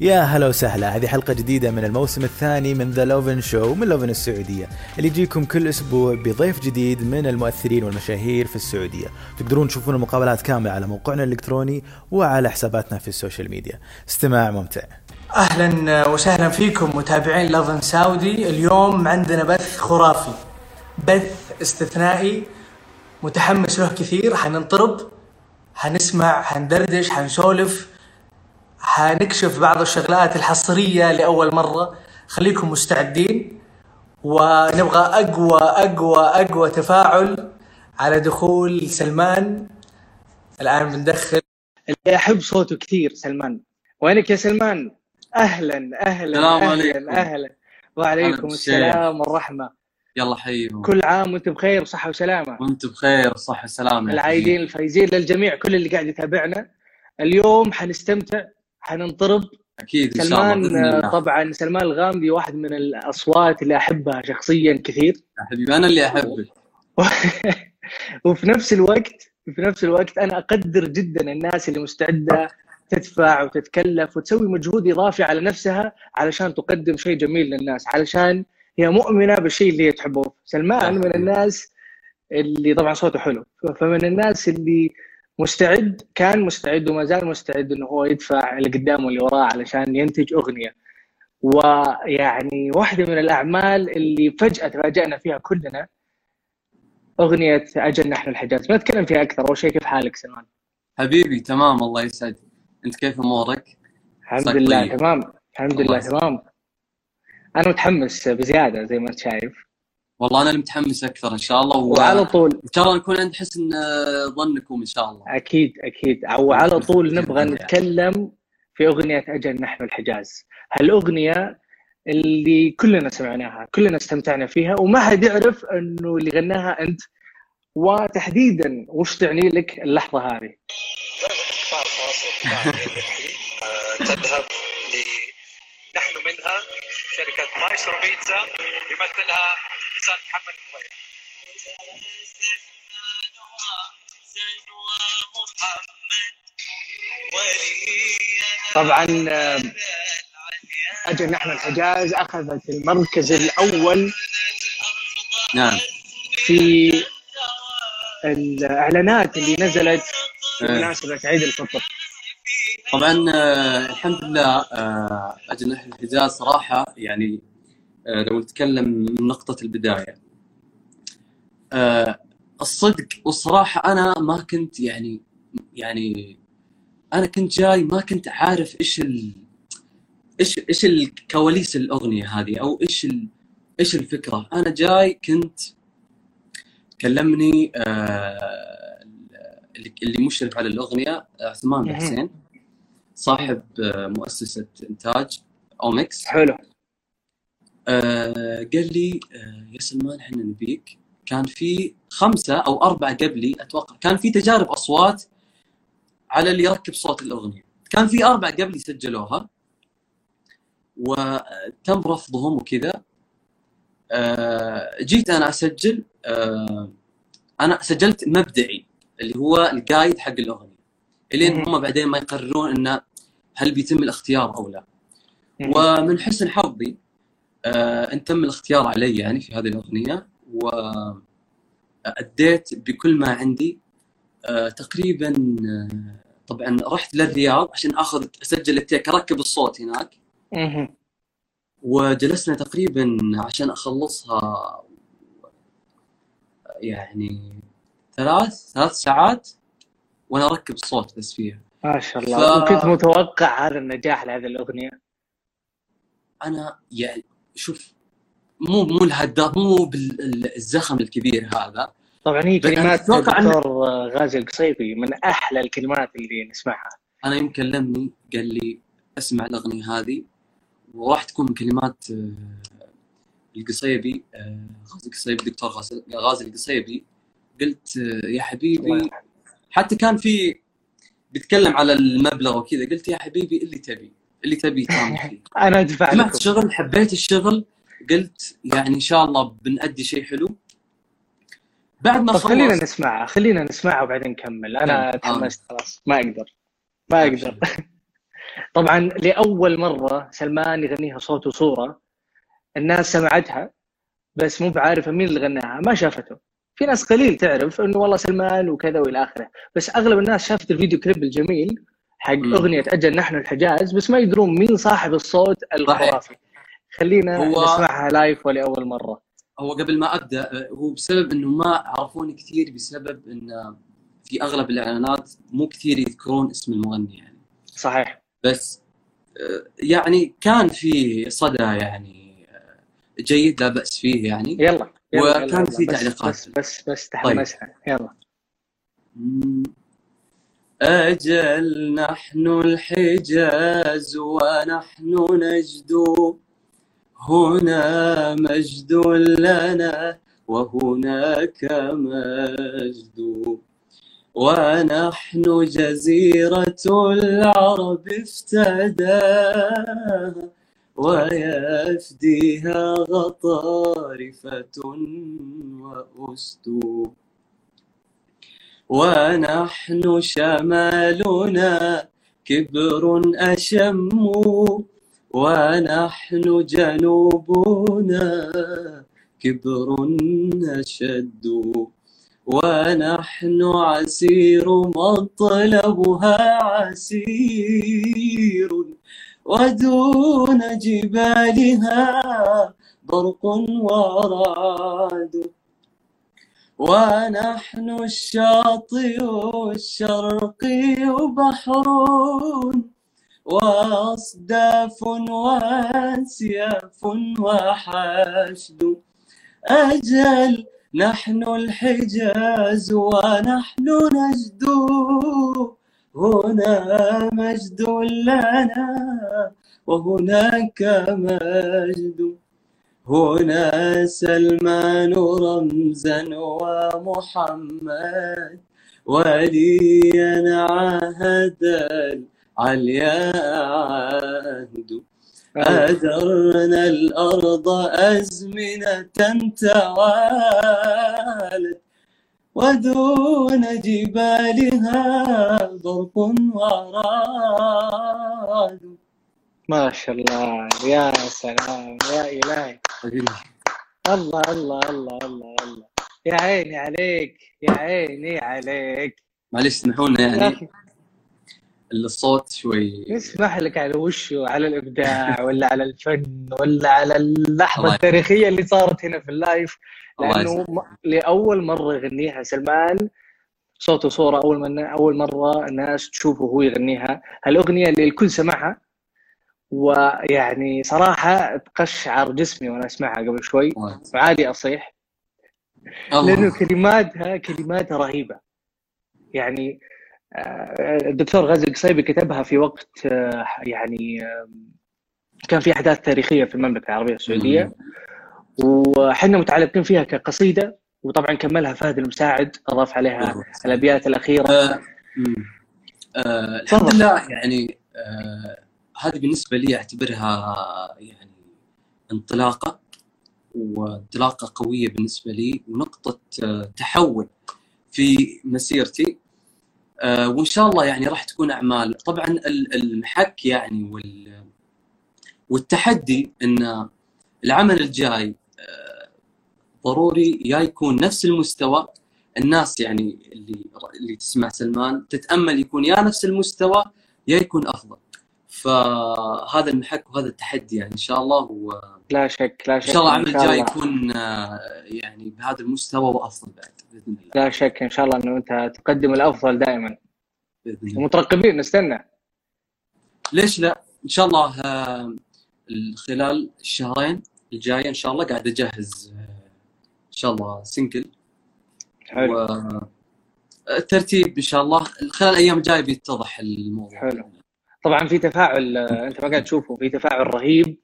يا هلا وسهلا. هذه حلقة جديدة من الموسم الثاني من The Lovin Show من Lovin السعودية. اللي يجيكم كل أسبوع بضيف جديد من المؤثرين والمشاهير في السعودية. تقدرون تشوفون المقابلات كاملة على موقعنا الإلكتروني وعلى حساباتنا في ال social media. استماع ممتع. أهلا وسهلا فيكم متابعين Lovin Saudi اليوم عندنا بث خرافي. بث استثنائي. متحمس له كثير. حننطرب حنسمع حندردش حنسولف. حنكشف بعض الشغلات الحصرية لأول مرة. خليكم مستعدين ونبغى أقوى أقوى أقوى تفاعل على دخول سلمان. الآن بندخل. اللي أحب صوته كثير سلمان. وينك يا سلمان؟ أهلا أهلا السلام أهلا عليكم. أهلا. وعليكم السلام والرحمة. يلا حيهم كل عام وأنتم بخير وصحة وسلامة. وأنتم بخير وصحة وسلامة يا العايدين الفايزين للجميع كل اللي قاعد يتابعنا. اليوم حنستمتع حننطرب. أكيد إن شاء الله سلمان طبعا سلمان الغامدي واحد من الأصوات اللي أحبها شخصيا كثير. يا حبيبي أنا اللي احبك وفي نفس الوقت في نفس الوقت أنا أقدر جدا الناس اللي مستعدة تدفع وتتكلف وتسوي مجهود إضافي على نفسها علشان تقدم شيء جميل للناس علشان هي مؤمنة بالشيء اللي هي تحبه. سلمان من الناس اللي طبعا صوته حلو. فمن الناس اللي مستعد كان مستعد وما زال مستعد إنه هو يدفع اللي قدامه واللي وراه علشان ينتج أغنية ويعني واحدة من الأعمال اللي فجأة تفاجأنا فيها كلنا أغنية أجل نحن الحجاز ما نتكلم فيها أكثر أول شيء كيف حالك سلمان حبيبي تمام الله يسعدك أنت كيف أمورك؟ الحمد لله طيب. تمام الحمد لله. تمام أنا متحمس بزيادة زي ما أنت شايف والله أنا متحمس أكثر إن شاء الله و... وعلى طول. إن شاء الله نكون عند حسن آه، ظنكم إن شاء الله. أكيد أكيد. وعلى طول نبغى. نتكلم في أغنية أجل نحن الحجاز. هالأغنية اللي كلنا سمعناها كلنا استمتعنا فيها وما حد يعرف إنه اللي غناها أنت. وتحديدا وش تعني لك اللحظة هذه؟ تذهب ل نحن منها شركة مايسترو بيتزا يمثلها إنسان محمد مغير طبعا آه، أجل نحن الحجاز أخذت المركز الأول نعم. في الإعلانات اللي نزلت إيه. بمناسبة عيد الفطر. طبعا آه، الحمد لله آه، أجل نحن الحجاز صراحة يعني لو نتكلم من نقطة البداية. آه، الصدق والصراحة أنا ما كنت يعني يعني أنا كنت جاي ما كنت عارف إيش ال إيش إيش الكواليس الأغنية هذه أو إيش ال... إيش الفكرة. أنا جاي كنت كلمني آه، اللي اللي مشرف على الأغنية عثمان. حسين صاحب آه، مؤسسة إنتاج اومكس حلو. آه، قال لي آه، يا سلمان إحنا نبيك. كان في خمسة أو أربعة قبلي أتوقع كان في تجارب أصوات على اللي يركب صوت الأغنية. كان في أربعة قبلي سجلوها وتم رفضهم وكذا. آه، جيت أنا أسجل آه، أنا سجلت مبدئي اللي هو الجايد حق الأغنية. إلين. هم بعدين ما يقررون إنه هل بيتم الاختيار أو لا. ومن حسن حظي ان تم الاختيار علي يعني في هذه الأغنية واديت بكل ما عندي. آه، تقريبا آه، طبعا رحت للرياض عشان أخذ أسجل التيك أركب الصوت هناك. وجلسنا تقريبا عشان أخلصها يعني ثلاث ثلاث ساعات وأنا أركب الصوت بس فيها. ما شاء الله. ف- وكنت متوقع هذا النجاح لهذه الأغنية؟ أنا يعني شوف مو مو لهالدرجه مو بالزخم الكبير هذا. طبعا هي كلمات أتوقع أن- غازي القصيبي من أحلى الكلمات اللي نسمعها. أنا يوم كلمني قال لي أسمع الأغنية هذه وراح تكون كلمات آه، القصيبي آه، غازي القصيبي دكتور غازي غازي القصيبي قلت آه، يا حبيبي حتى كان في بيتكلم على المبلغ وكذا قلت يا حبيبي اللي تبي اللي تبي تعمل فيه. أنا أدفع سمعت لكم. الشغل حبيت الشغل قلت يعني إن شاء الله بنأدي شيء حلو. بعد ما خلينا نسمعها خلينا نسمعها وبعدين نكمل. أنا آه. تحمست خلاص ما أقدر ما أقدر. طبعا لأول مرة سلمان يغنيها صوت وصورة الناس سمعتها بس مو بعارفة مين اللي غناها ما شافته. في ناس قليل تعرف إنه والله سلمان وكذا وإلى آخره. بس أغلب الناس شافت الفيديو كليب الجميل حق مم. أغنية أجل نحن الحجاز بس ما يدرون مين صاحب الصوت الخرافي. خلينا هو- نسمعها لايف ولأول مرة. هو قبل ما أبدأ هو بسبب إنه ما عرفوني كثير بسبب إن في أغلب الإعلانات مو كثير يذكرون اسم المغني يعني. صحيح. بس آه، يعني كان في صدى يعني آه، جيد لا بأس فيه يعني. يلا يلا وكان يلا، في تعليقات. بس بس بس تحمسنا يلا. مم. أجل نحن الحجاز ونحن نجد. هنا مجد لنا وهناك مجد. ونحن جزيرة العرب افتداها ويفديها غطارفة وأسد ونحن شمالنا كبر أشم ونحن جنوبنا كبر أشد ونحن عسير مطلبها عسير ودون جبالها برق ورعد ونحن الشاطئ الشرقي بحر وأصداف وأسياف وحشد. أجل نحن الحجاز ونحن نجد. هنا مجد لنا وهناك مجد. هنا سلمان رمزا ومحمد وليا عهد العليا عهد أدرنا الأرض أزمنة توالت ودون جبالها برق ورعد ما شاء الله. يا سلام. يا إلهي. الله الله الله الله الله. يا عيني عليك. يا عيني عليك. معلش اسمحونا يا يعني الصوت شوي. يسمح لك على وشه على الإبداع ولا على الفن ولا على اللحظة التاريخية اللي صارت هنا في اللايف؟ لأنه. م- لأول مرة يغنيها سلمان. صوت وصورة أول من أول مرة الناس تشوفه وهو يغنيها. هالأغنية اللي الكل سمعها ويعني صراحة تقشعر جسمي وأنا أسمعها قبل شوي. وعادي أصيح. لأنه كلماتها كلماتها رهيبة. يعني آه، الدكتور غازي القصيبي كتبها في وقت آه، يعني كان في أحداث تاريخية في المملكة العربية السعودية. وحنا متعلقين فيها كقصيدة وطبعا كملها فهد المساعد أضاف عليها الأبيات الأخيرة. آه،. آه، الحمد. لله يعني آه، هذه بالنسبة لي أعتبرها يعني انطلاقة وانطلاقة قوية بالنسبة لي ونقطة آه، تحول في مسيرتي. آه، وإن شاء الله يعني راح تكون أعمال. طبعا ال- المحك يعني وال والتحدي أن العمل الجاي آه، ضروري يا يكون نفس المستوى. الناس يعني اللي اللي تسمع سلمان تتأمل يكون يا نفس المستوى يا يكون أفضل. فهذا المحك وهذا التحدي يعني إن شاء الله. وان لا شك لا شك شاء الله العمل الجاي. يكون آه، يعني بهذا المستوى وأفضل بعد بإذن الله. لا شك إن شاء الله إنه أنت تقدم الأفضل دائما. بإذن الله. ومترقبين نستنى. ليش لا؟ إن شاء الله آه، خلال الشهرين الجاية إن شاء الله قاعد أجهز آه، إن شاء الله سنجل حلو. و الترتيب إن شاء الله خلال الأيام الجاية بيتضح الموضوع. حلو. طبعا في تفاعل آه، أنت ما قاعد تشوفه في تفاعل رهيب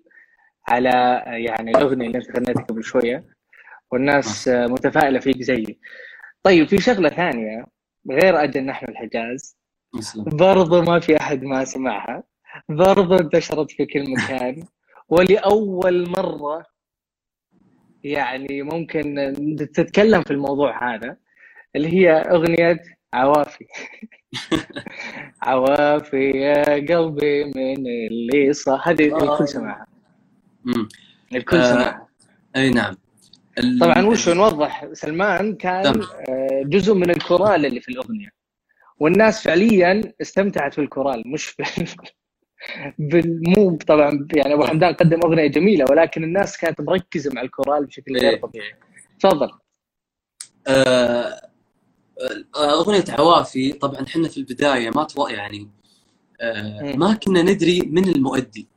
على آه، يعني الأغنية اللي أنت غنيتها قبل شوية والناس آه، متفائلة فيك زيي. طيب في شغلة ثانية غير أجل نحن الحجاز برضو ما في أحد ما سمعها برضو انتشرت في كل مكان ولأول مرة يعني ممكن تتكلم في الموضوع هذا اللي هي أغنية عوافي. عوافي يا قلبي من اللي صح هذه الكل سمعها. الكل آه، سمعها. أي نعم. ال- طبعا وش نوضح؟ سلمان كان. آه، جزء من الكورال اللي في الأغنية. والناس فعليا استمتعت بالكورال مش بال بالمو طبعا يعني أبو حمدان قدم أغنية جميلة ولكن الناس كانت مركزة مع الكورال بشكل غير إيه. طبيعي. تفضل. آه، أغنية عوافي طبعا إحنا في البداية ما تو يعني آه،. ما كنا ندري من المؤدي.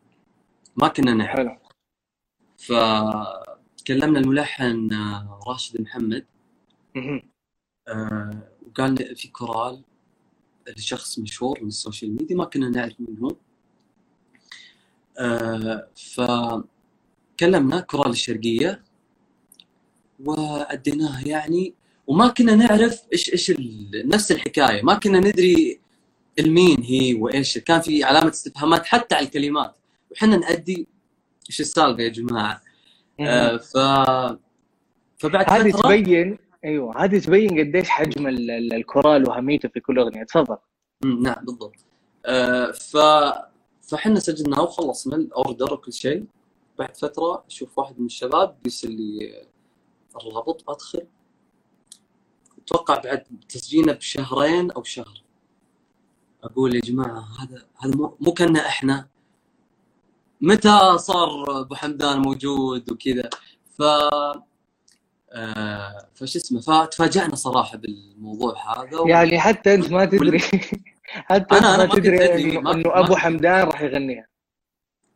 ما كنا نعرف. حلو. فكلمنا الملحن آه، راشد محمد. آه، وقال لي في كورال لشخص مشهور من السوشيال ميديا ما كنا نعرف من هو آه، فكلمنا كورال الشرقية وأديناها يعني وما كنا نعرف إيش إيش نفس الحكاية. ما كنا ندري المين هي وإيش. كان في علامة استفهامات حتى على الكلمات. وحنا نأدي إيش السالفة يا جماعة. آه، ف فبعد هذه فترة تبين أيوه هذه تبين قديش حجم ال- ال- الكورال واهميته في كل أغنية. تفضل. نعم بالضبط. آه، ف فحنا سجلناه وخلصنا الأوردر وكل شيء. بعد فترة أشوف واحد من الشباب بيرسل لي الرابط أدخل. أتوقع بعد تسجيلنا بشهرين أو شهر. أقول يا جماعة هذا هذا مو, كنا إحنا. متى صار أبو حمدان موجود وكذا؟ ف آه فش اسمه فتفاجأنا صراحة بالموضوع هذا و... يعني حتى أنت ما تدري. حتى أنا- أنا ما تدري إنه إنه أبو حمدان راح يغنيها.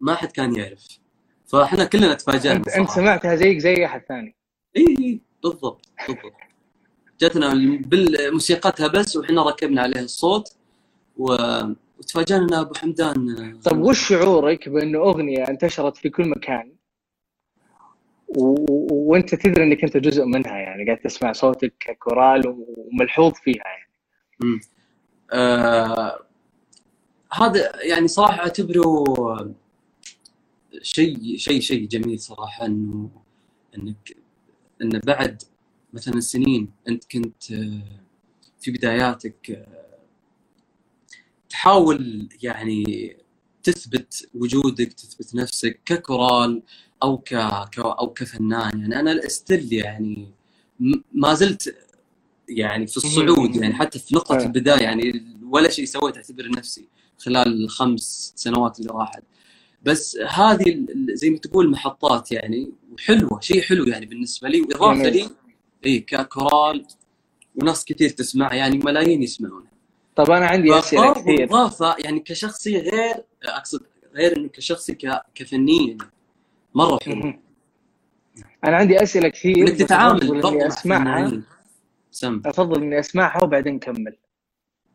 ما حد كان يعرف. فإحنا كلنا تفاجأنا انت. سمعتها زيك زي أحد ثاني. اي اي بالضبط بالضبط. جاتنا بموسيقتها بس وحنا ركبنا عليها الصوت و... وتفاجأنا ان أبو حمدان. طيب وش شعورك بانه أغنية انتشرت في كل مكان؟ و... وأنت تدري أنك أنت جزء منها يعني قاعد تسمع صوتك ككورال وملحوظ فيها يعني. مم. آه... هذا يعني صراحة أعتبره شيء شيء شيء جميل صراحة إنه انك إن بعد مثلا سنين أنت كنت آه، في بداياتك آه، تحاول يعني تثبت وجودك تثبت نفسك ككورال أو ك... أو كفنان يعني أنا استل يعني ما زلت يعني في الصعود يعني حتى في نقطة آه. البداية يعني ولا شيء سويت أعتبر نفسي خلال الخمس سنوات اللي راحت بس هذه زي ما تقول محطات يعني وحلوة شيء حلو يعني بالنسبة لي وإضافة. لي اي ككورال وناس كثير تسمع يعني ملايين يسمعونها طب أنا عندي أسئلة كثير. إضافة يعني كشخصي غير أقصد غير إنه كشخصي ك... كفني يعني مره حلو. أنا عندي أسئلة كثير إنك تتعامل برضه أسمعها. سم. أفضل إني أسمعها وبعدين نكمل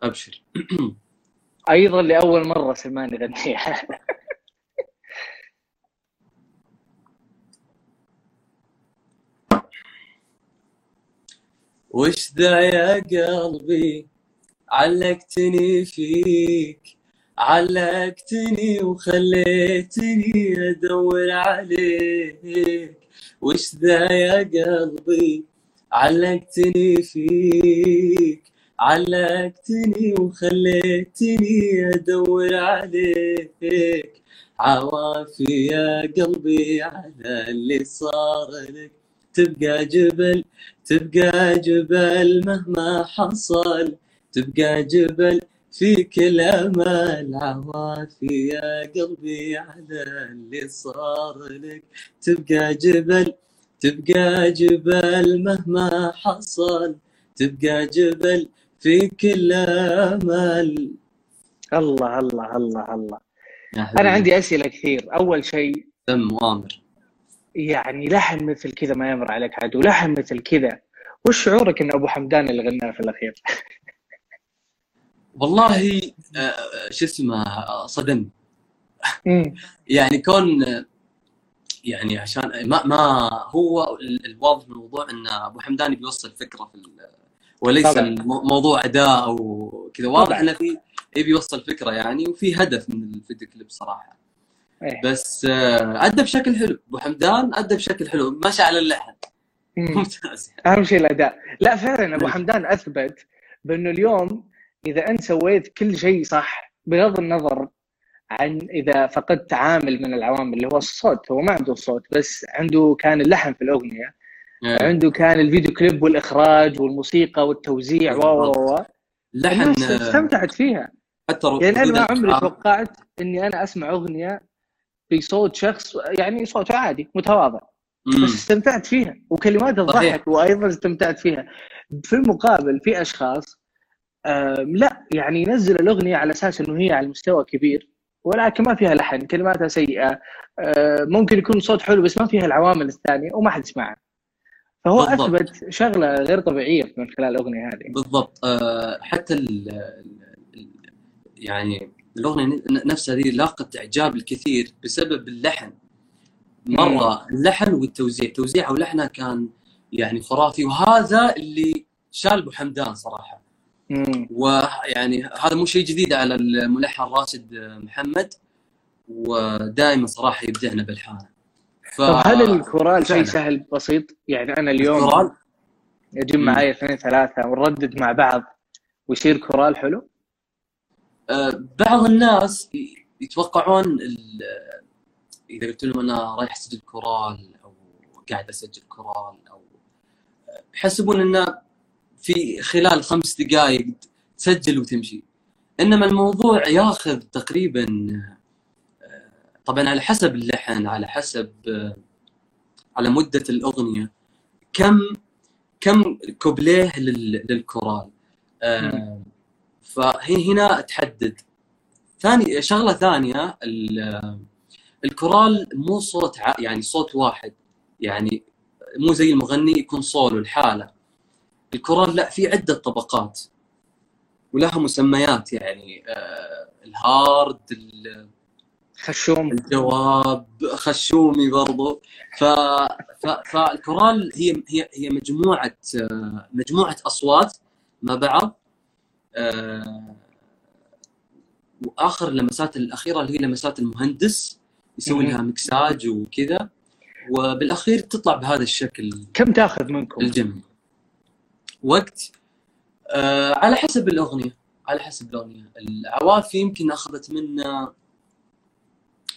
أبشر. أيضا لأول مرة سلمان يغنيها وش ذا يا قلبي؟ علقتني فيك علقتني وخليتني أدور عليك. وش ذا يا قلبي؟ علقتني فيك علقتني وخليتني أدور عليك. عوافي يا قلبي على اللي صار لك. تبقى جبل تبقى جبل مهما حصل تبقى جبل في كل امل عوافي يا قلبي على اللي صار لك. تبقى جبل تبقى جبل مهما حصل تبقى جبل في كل امل الله الله الله الله. أنا. عندي أسئلة كثير. أول شيء دم وامر. يعني لحن مثل كذا ما يمر عليك عدو لحن مثل كذا وش شعورك إن أبو حمدان اللي غناه في الأخير؟ والله آه، شو اسمه مم. يعني كون يعني عشان ما ما هو ال- الواضح من الموضوع إن أبو حمدان بيوصل فكرة في وليس طبعاً. موضوع أداء أو كذا واضح. إنه في يبي يوصل فكرة يعني وفي هدف من الفيديو كليب صراحة إيه. بس آه، أدى بشكل حلو. أبو حمدان أدى بشكل حلو. مشى على اللحن. مم. ممتاز. أهم شيء الأداء. لا فعلا أبو حمدان أثبت بأنه اليوم إذا أنت سويت كل شيء صح بغض النظر عن إذا فقدت عامل من العوامل اللي هو الصوت. هو ما عنده صوت بس عنده كان اللحن في الأغنية. إيه. عنده كان الفيديو كليب والإخراج والموسيقى والتوزيع. و و و لحن آه، استمتعت فيها. حتى يعني أنا ما عمري الأفعال. توقعت إني أنا أسمع أغنية بصوت شخص يعني صوته عادي متواضع مم. بس استمتعت فيها وكلمات. تضحك وأيضا استمتعت فيها في المقابل في أشخاص لا يعني ينزل الأغنية على أساس إنه هي على مستوى كبير ولكن ما فيها لحن كلماتها سيئة ممكن يكون صوت حلو بس ما فيها العوامل الثانية وما حد يسمعها فهو بالضبط. أثبت شغلة غير طبيعية من خلال الأغنية هذه بالضبط آه، حتى ال ال- يعني الاغنيه نفسها ذي لاقت إعجاب الكثير بسبب اللحن مرة اللحن والتوزيع توزيعها ولحنها كان يعني خرافي وهذا اللي شال أبو حمدان صراحة مم. ويعني هذا مو شيء جديد على الملحن راشد محمد ودائما صراحة يبدعنا بالحانة ف... طب هل الكورال شيء. سهل بسيط؟ يعني أنا اليوم الكورال يجي مم. معي اثنين ثلاثة ونردد مع بعض ويصير كورال حلو؟ آه، بعض الناس يتوقعون إذا قلت لهم أنا رايح أسجل كورال أو قاعد أسجل كورال أو يحسبون انه في خلال خمس دقائق تسجل وتمشي. إنما الموضوع ياخذ تقريبا آه، طبعا على حسب اللحن على حسب آه، على مدة الأغنية كم كم كوبليه لل- للكورال. آه، فهي هنا تحدد. ثاني شغلة ثانية ال- الكورال مو صوت ع... يعني صوت واحد. يعني مو زي المغني يكون صولو لحاله الكورال لا في عدة طبقات. ولها مسميات يعني آه الهارد ال- خشوم. الجواب خشومي برضو. ف... ف... فالكورال هي هي هي مجموعة آه، مجموعة أصوات مع بعض. وآخر اللمسات الأخيرة اللي هي لمسات المهندس يسوي. لها مكساج وكذا وبالأخير تطلع بهذا الشكل كم تاخذ منكم؟ الجميل وقت آه على حسب الأغنية على حسب الأغنية العوافي يمكن أخذت منا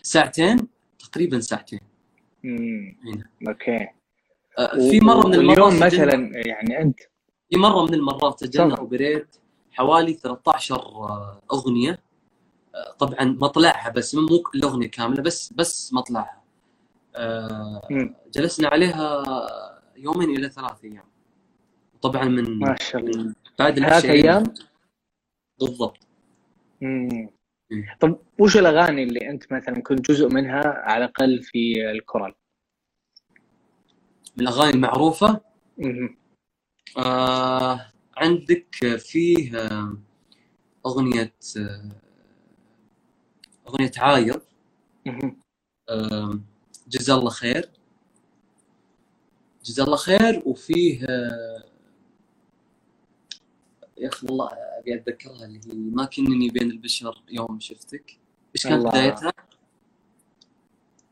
ساعتين تقريبا ساعتين مم. هنا أوكي آه في مرة من المرات اليوم مثلا يعني أنت في مرة من المرات سجلنا تفضل. أوبريت حوالي 13 آه، أغنية آه، طبعا مطلعها بس مو الاغنيه كاملة بس بس مطلعها آه،. جلسنا عليها يومين إلى ثلاث أيام طبعا من ما شاء الله من بعد ثلاث أيام بالضبط مم. مم. طب وش الأغاني اللي أنت مثلا كنت جزء منها على الأقل في الكورال؟ من الأغاني المعروفة مم. آه عندك فيه آه، أغنية آه، أغنية عاير جزا الله خير جزا الله خير وفيه آه، يا أخي والله أبي أتذكرها اللي هي ما كنني بين البشر يوم شفتك إيش كانت. بدايتها؟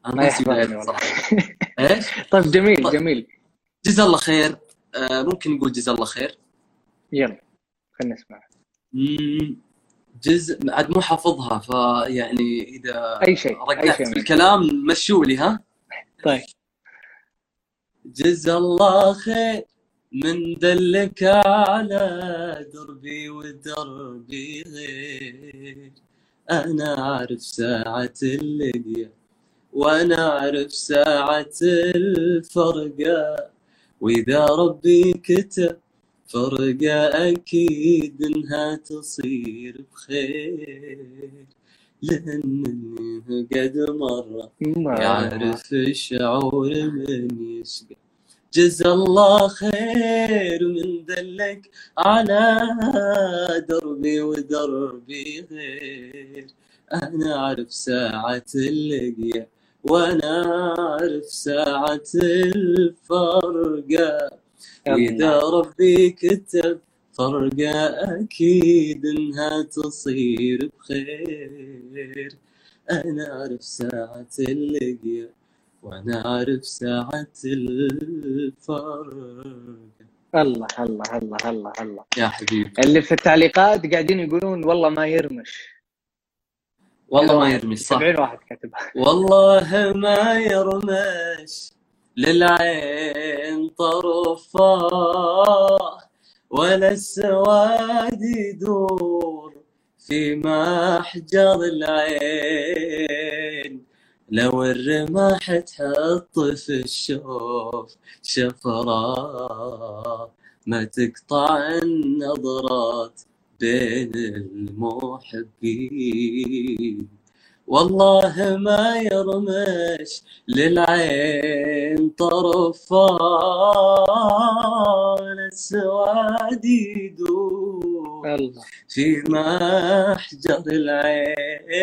أنا ما بدايتها. صراحة إيش؟ طيب جميل طيب. جميل جزا الله خير ممكن نقول جزا الله خير يلا خلينا نسمع. جزء عاد مو حافظها فيعني إذا أي شيء رجعت شيء في. الكلام مشوا لي ها؟ طيب. جزا الله خير من دلك على دربي ودربي غير. أنا أعرف ساعة اللقيا وأنا أعرف ساعة الفرقة وإذا ربي كتب فرقة أكيد إنها تصير بخير لأنني قد مرة ما- يعرف الشعور من يشقى. جزا الله خير من دلك على دربي ودربي غير. أنا أعرف ساعة اللقيا وأنا أعرف ساعة الفرقة. وإذا ربي كتب فرقة أكيد إنها تصير بخير. أنا أعرف ساعة اللقيا وأنا أعرف ساعة الفرقة. الله الله الله الله الله. يا حبيبي. اللي في التعليقات قاعدين يقولون والله ما يرمش. والله ما يرمي صح. 70 واحد كاتبها والله ما يرمش. للعين طرفاه ولا السواد يدور في محجر العين. لو الرماح تحط في الشوف شفرة ما تقطع النظرات بين المحبين. والله ما يرمش للعين طرفا السواد يدور في محجر العين.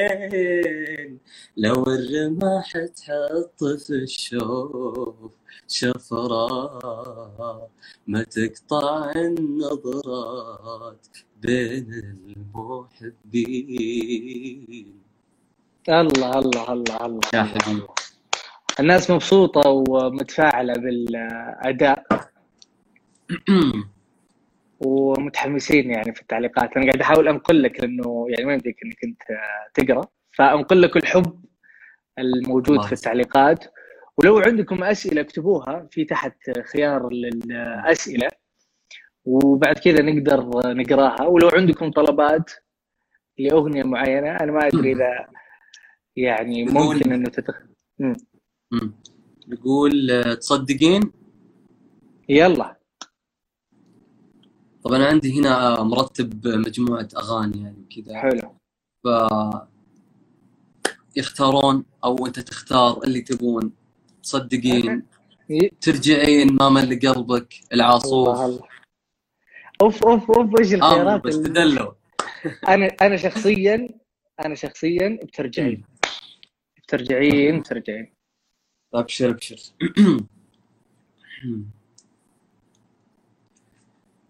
لو الرماح تحط في الشوف شفرة ما تقطع النظرات بين المحبين. الله الله الله الله. حبيبي. الناس مبسوطة ومتفاعلة بالأداء. ومتحمسين يعني في التعليقات. أنا قاعد أحاول أنقل لك لأنه يعني ما يمديك إنك أنت تقرأ. فأنقل لك الحب الموجود الله في التعليقات. ولو عندكم أسئلة اكتبوها في تحت خيار للأسئلة. وبعد كذا نقدر نقراها. ولو عندكم طلبات لأغنية معينة أنا ما أدري إذا يعني ممكن تتخ... مم. مم. يقول آه، تصدقين؟ يلا. طبعا أنا عندي هنا مرتب مجموعة أغاني يعني كذا حلو. ف يختارون أو أنت تختار اللي تبون. تصدقين. ترجعين ما مل قلبك. العاصوف. الله أوف أوف أوف إيش الخيارات بس اللي- تدلوا. أنا أنا شخصيا أنا شخصيا بترجعين. بترجعين بترجعين ابشر ابشر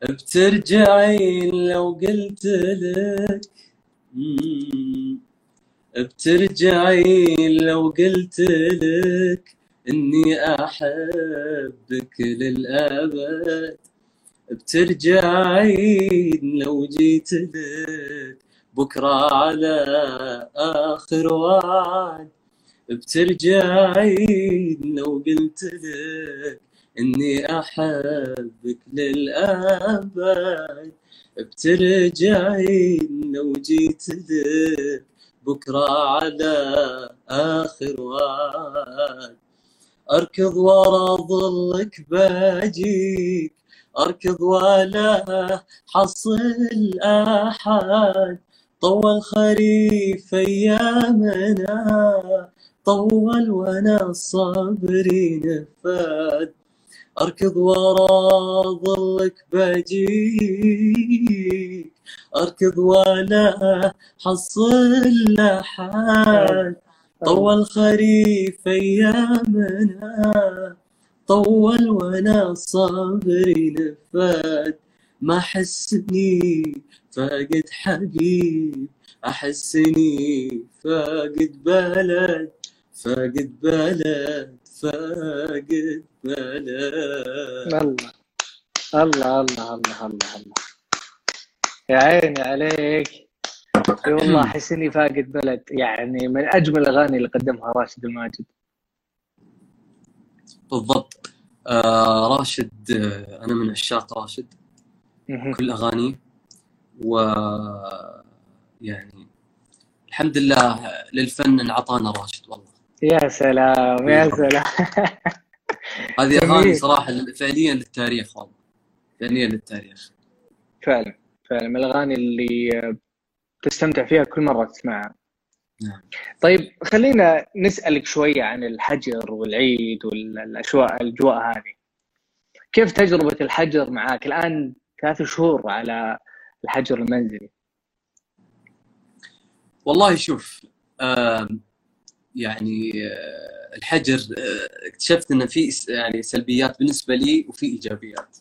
بترجعين لو قلت لك. بترجعين لو قلت لك إني أحبك للأبد. بترجعين لو جيت لك بكرة على آخر وعد. بترجعين لو قلت لك إني أحبك للأبد. بترجعين لو جيت لك بكرة على آخر وعد. أركض ورا ظلك باجيك أركض ولا حصل أحد. طول خريف أيامنا طول وأنا صبري نفاد. أركض ورا ظلك باجيك أركض ولا حصل احد طول خريف ايامنا طول وأنا صبري نفاد. ما حسني فاقد حبيب. أحسني فاقد بلد. فاقد بلد فاقد بلد. الله الله الله الله الله الله. يا عيني عليك. اي والله أحس إني فاقد بلد. يعني من أجمل الأغاني اللي قدمها راشد الماجد. بالضبط. آه راشد آه أنا من عشاق راشد. كل أغانيه. و يعني الحمد لله للفن انعطانا راشد والله. يا سلام يا سلام. هذه. أغاني صراحة فعليا للتاريخ والله. فعليا للتاريخ. فعلا فعلا. من الأغاني اللي تستمتع فيها كل مرة تسمعها. نعم. طيب خلينا نسألك شوية عن الحجر والعيد والأشواء الأجواء هذه. كيف تجربة الحجر معاك؟ الآن ثلاث شهور على الحجر المنزلي. والله شوف يعني آه، الحجر آه، اكتشفت ان في يعني سلبيات بالنسبة لي وفي إيجابيات.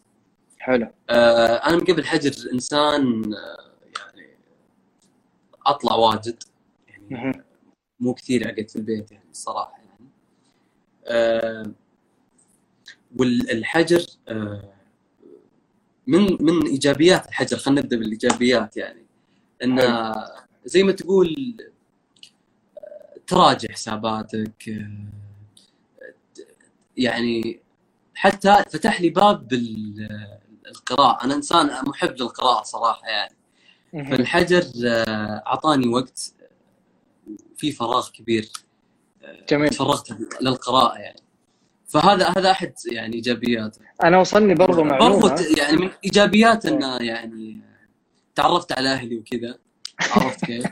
حلو. آه، أنا من قبل الحجر إنسان يعني أطلع واجد يعني. مو كثير أقعد في البيت يعني الصراحه يعني. والحجر من من إيجابيات الحجر خلينا نبدأ بالإيجابيات يعني. إنه زي ما تقول تراجع حساباتك آه، يعني حتى فتح لي باب بالقراءة أنا إنسان محب للقراءة صراحة يعني. فالحجر آه، أعطاني وقت في فراغ كبير آه، جميل. تفرغت للقراءة يعني. فهذا هذا أحد يعني إيجابياته. أنا وصلني برضو معلومة. برضو يعني من إيجابيات إنه يعني تعرفت على أهلي وكذا. عرفت كيف؟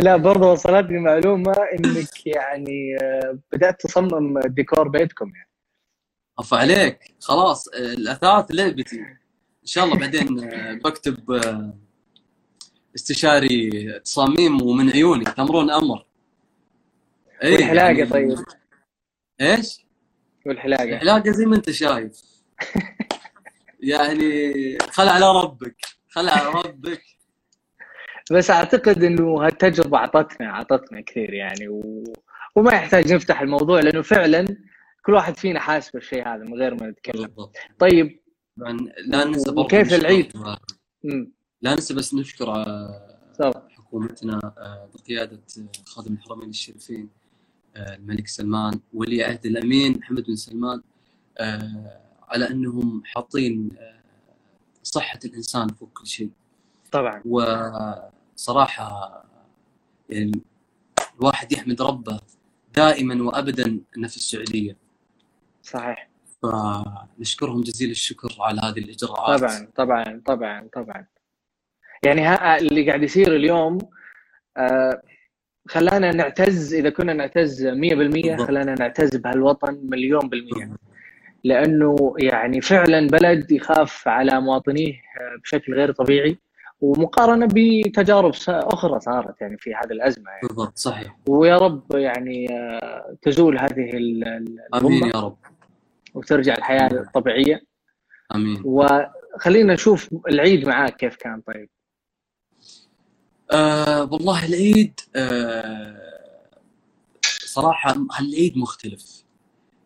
لا برضو وصلتني معلومة إنك يعني آه، بدأت تصمم ديكور بيتكم يعني. عفا عليك. خلاص آه، الأثاث لعبتي. إن شاء الله بعدين آه، بكتب استشاري تصاميم ومن عيوني. تمرون أمر. إيه، والحلاقة يعني- طيب. إيش؟ والحلاقة. الحلاقة زي ما أنت شايف. يعني خل على ربك. خل على ربك. بس أعتقد إنه هالتجربة اعطتنا أعطتنا كثير يعني و... وما يحتاج نفتح الموضوع لأنه فعلا كل واحد فينا حاسس بالشيء هذا من غير ما نتكلم. بالضبط. طيب. لا ننسى نشكر- العيد؟ لا ننسى بس نشكر آه، صح حكومتنا آه، بقيادة آه، خادم الحرمين الشريفين الملك سلمان ولي عهد الأمين محمد بن سلمان على أنهم حاطين صحة الإنسان فوق كل شيء. طبعا. وصراحة يعني الواحد يحمد ربه دائما وابدا إنه في السعودية. صحيح. فنشكرهم جزيل الشكر على هذه الإجراءات. طبعا طبعا طبعا طبعا. يعني ها اللي قاعد يصير اليوم آه خلانا نعتز إذا كنا نعتز 100% بالضبط. خلانا نعتز بهالوطن مليون بالمية. لأنه يعني فعلا بلد يخاف على مواطنيه آه، بشكل غير طبيعي. ومقارنة بتجارب أخرى صارت يعني في هذه الأزمة يعني. بالضبط صحيح. ويا رب يعني آه، تزول هذه آمين يا رب. وترجع الحياة الطبيعية. آمين. وخلينا نشوف العيد معاك كيف كان طيب؟ آه والله العيد آه صراحة هالعيد مختلف.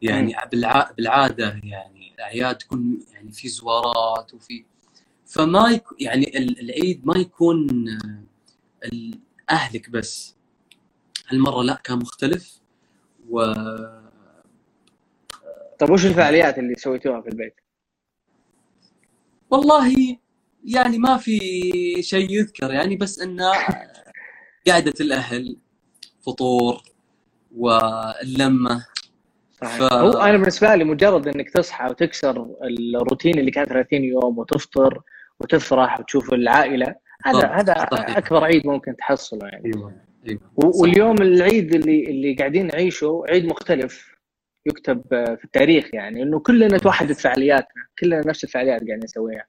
يعني بالع... بالعادة يعني الأعياد تكون يعني في زوارات وفي فما يك... يعني ال- العيد ما يكون آه، أهلك بس هالمرة لا كان مختلف و طيب وش الفعاليات اللي سويتوها في البيت؟ والله يعني ما في شيء يذكر يعني بس انه قعدة الأهل فطور واللمة صحيح. ف- هو أنا بالنسبة لي مجرد إنك تصحى وتكسر الروتين اللي كان 30 يوم وتفطر وتفرح وتشوف العائلة هذا. هذا صحيح. أكبر عيد ممكن تحصله يعني. أيوه أيوه واليوم العيد اللي اللي قاعدين نعيشه عيد مختلف يكتب في التاريخ يعني إنه كلنا توحدت فعالياتنا كلنا نفس الفعاليات قاعدين نسويها.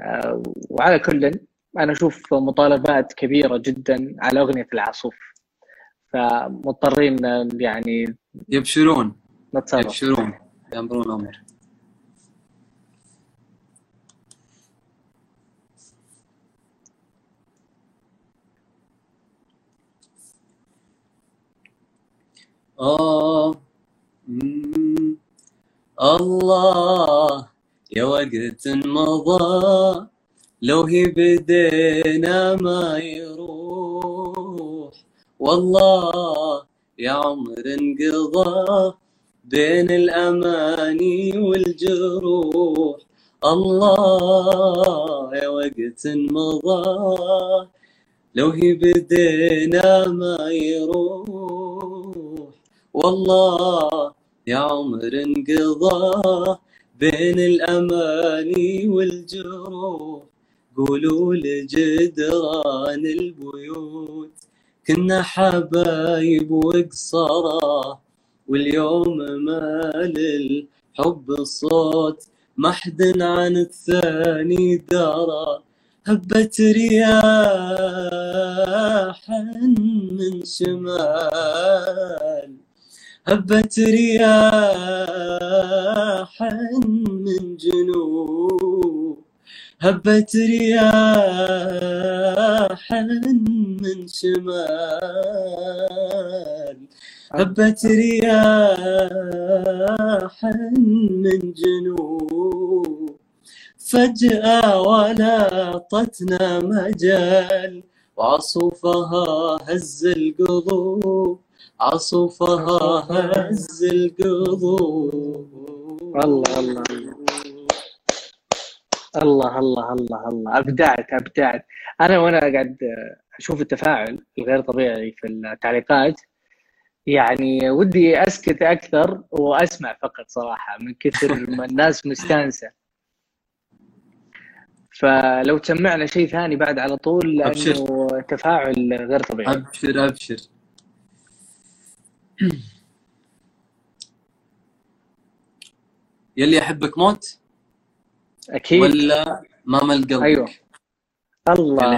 آه، وعلى كل أنا أشوف مطالبات كبيرة جدا على أغنية العاصوف فمضطرين آه، يعني يبشرون. نتصرف. يبشرون. يأمرون أمر الله يا وقت مضى لو هي بدينا ما يروح والله يا عمر انقضى بين الأماني والجروح الله يا وقت مضى لو هي بدينا ما يروح. والله يا عمر انقضى بين الأماني والجروح. قولوا لجدران البيوت كنا حبايب وقصرة واليوم مال الحب ما حد عن الثاني درى هبت رياح من شمال. هبت رياح من جنوب. هبت رياح من شمال. هبت رياح من جنوب. فجأة ولاطتنا مجال وعصفها هز القلوب. عصفها هز القلوب. الله الله الله الله الله الله أبدعت أبدعت. أنا وأنا قاعد أشوف التفاعل الغير طبيعي في التعليقات يعني ودي أسكت أكثر وأسمع فقط صراحة من كثر ما الناس مستانسة. فلو تسمعنا شيء ثاني بعد على طول لأنه أبشر. تفاعل غير طبيعي. أبشر أبشر. يلي احبك موت؟ أكيد. ولا ما مل قلبك؟ أيوه. الله.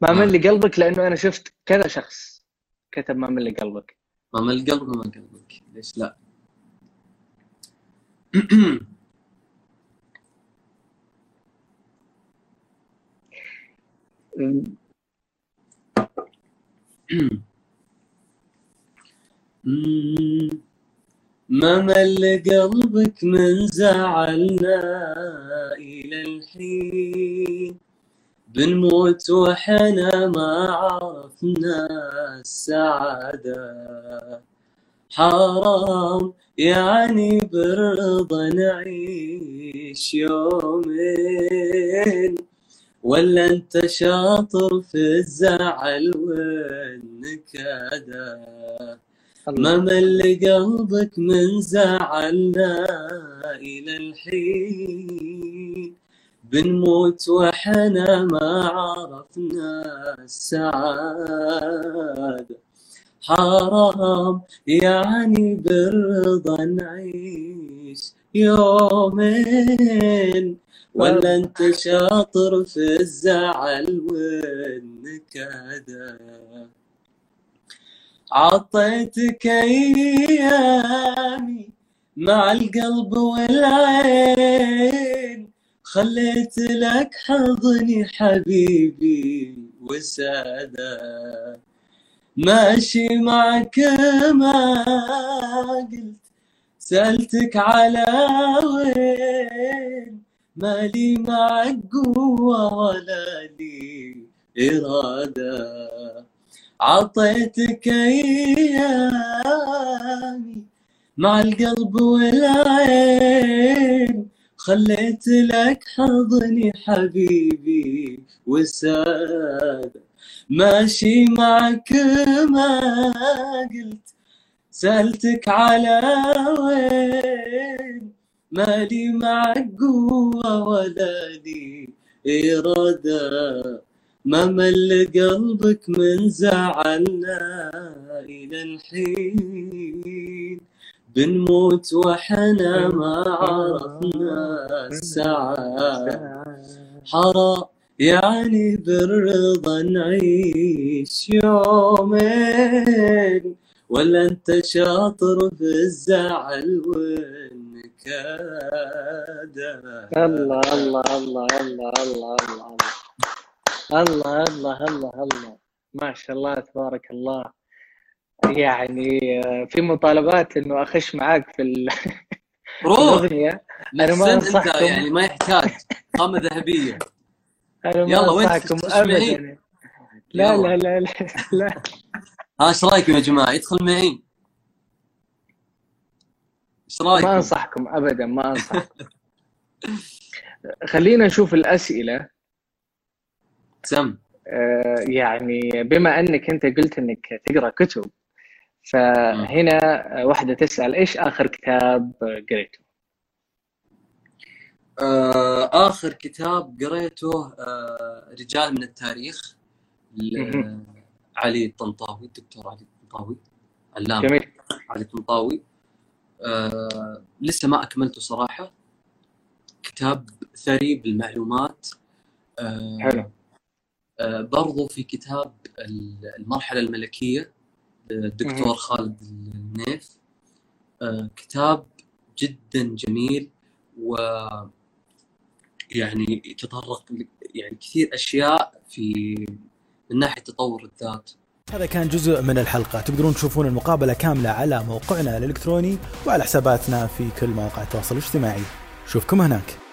ما آه. مل قلبك لأنه أنا شفت كذا شخص كتب ما مل قلبك. ما مل قلبك ما مل قلبك. ليش لا. ما مل قلبك من زعلنا إلى الحين. بنموت وحنا ما عرفنا السعادة. حرام يعني برضا نعيش يومين. ولا أنت شاطر في الزعل والنكدة ما مل قلبك من زعلنا إلى الحين. بنموت وحنا ما عرفنا السعادة. حرام يعني بالرضا نعيش يومين. ولا انت شاطر في الزعل والنكدة. عطيتك أيامي مع القلب والعين. خليت لك حضني حبيبي وسادة. ماشي معك ما قلت سألتك على وين؟ مالي معك قوة ولا لي إرادة. عطيتك أيامي مع القلب والعين. خليت لك حضني حبيبي وسادة. ماشي معك ما قلت سألتك على وين؟ مالي معك قوة ولا لي إرادة. ما مل قلبك من زعلنا إلى الحين. بنموت وحنا ما عرفنا السعادة حرام يعني بالرضا نعيش يومين. ولا أنت شاطر في الزعل والنكادة. الله الله الله الله الله الله الله. الله الله الله ما شاء الله تبارك الله. يعني آه، في مطالبات إنه أخش معاك في ال- روح. الأغنية. أنا ما أنت. يعني ما يحتاج. قامة ذهبية. أنا ما يلا، وين؟ ابدا. لا. لا لا لا, لا. ها إيش رأيكم يا جماعة؟ يدخل معي. إيش ما رأيكم؟ أنصحكم ابدا ما أنصحكم. خلينا نشوف الأسئلة. سم آه، يعني بما أنك أنت قلت أنك تقرأ كتب فهنا واحدة تسأل إيش آخر كتاب قريته؟ آه، آخر كتاب قريته آه، رجال من التاريخ. علي الطنطاوي الدكتور علي الطنطاوي علام جميل. علي الطنطاوي. آه، لسه ما أكملته صراحة. كتاب ثري بالمعلومات. آه، حلو. برضو في كتاب المرحلة الملكية للدكتور. خالد النيف. آه، كتاب جدا جميل و يعني يتطرق يعني كثير أشياء في من ناحية تطور الذات. هذا كان جزء من الحلقة. تقدرون تشوفون المقابلة كاملة على موقعنا الإلكتروني وعلى حساباتنا في كل مواقع التواصل الاجتماعي. شوفكم هناك.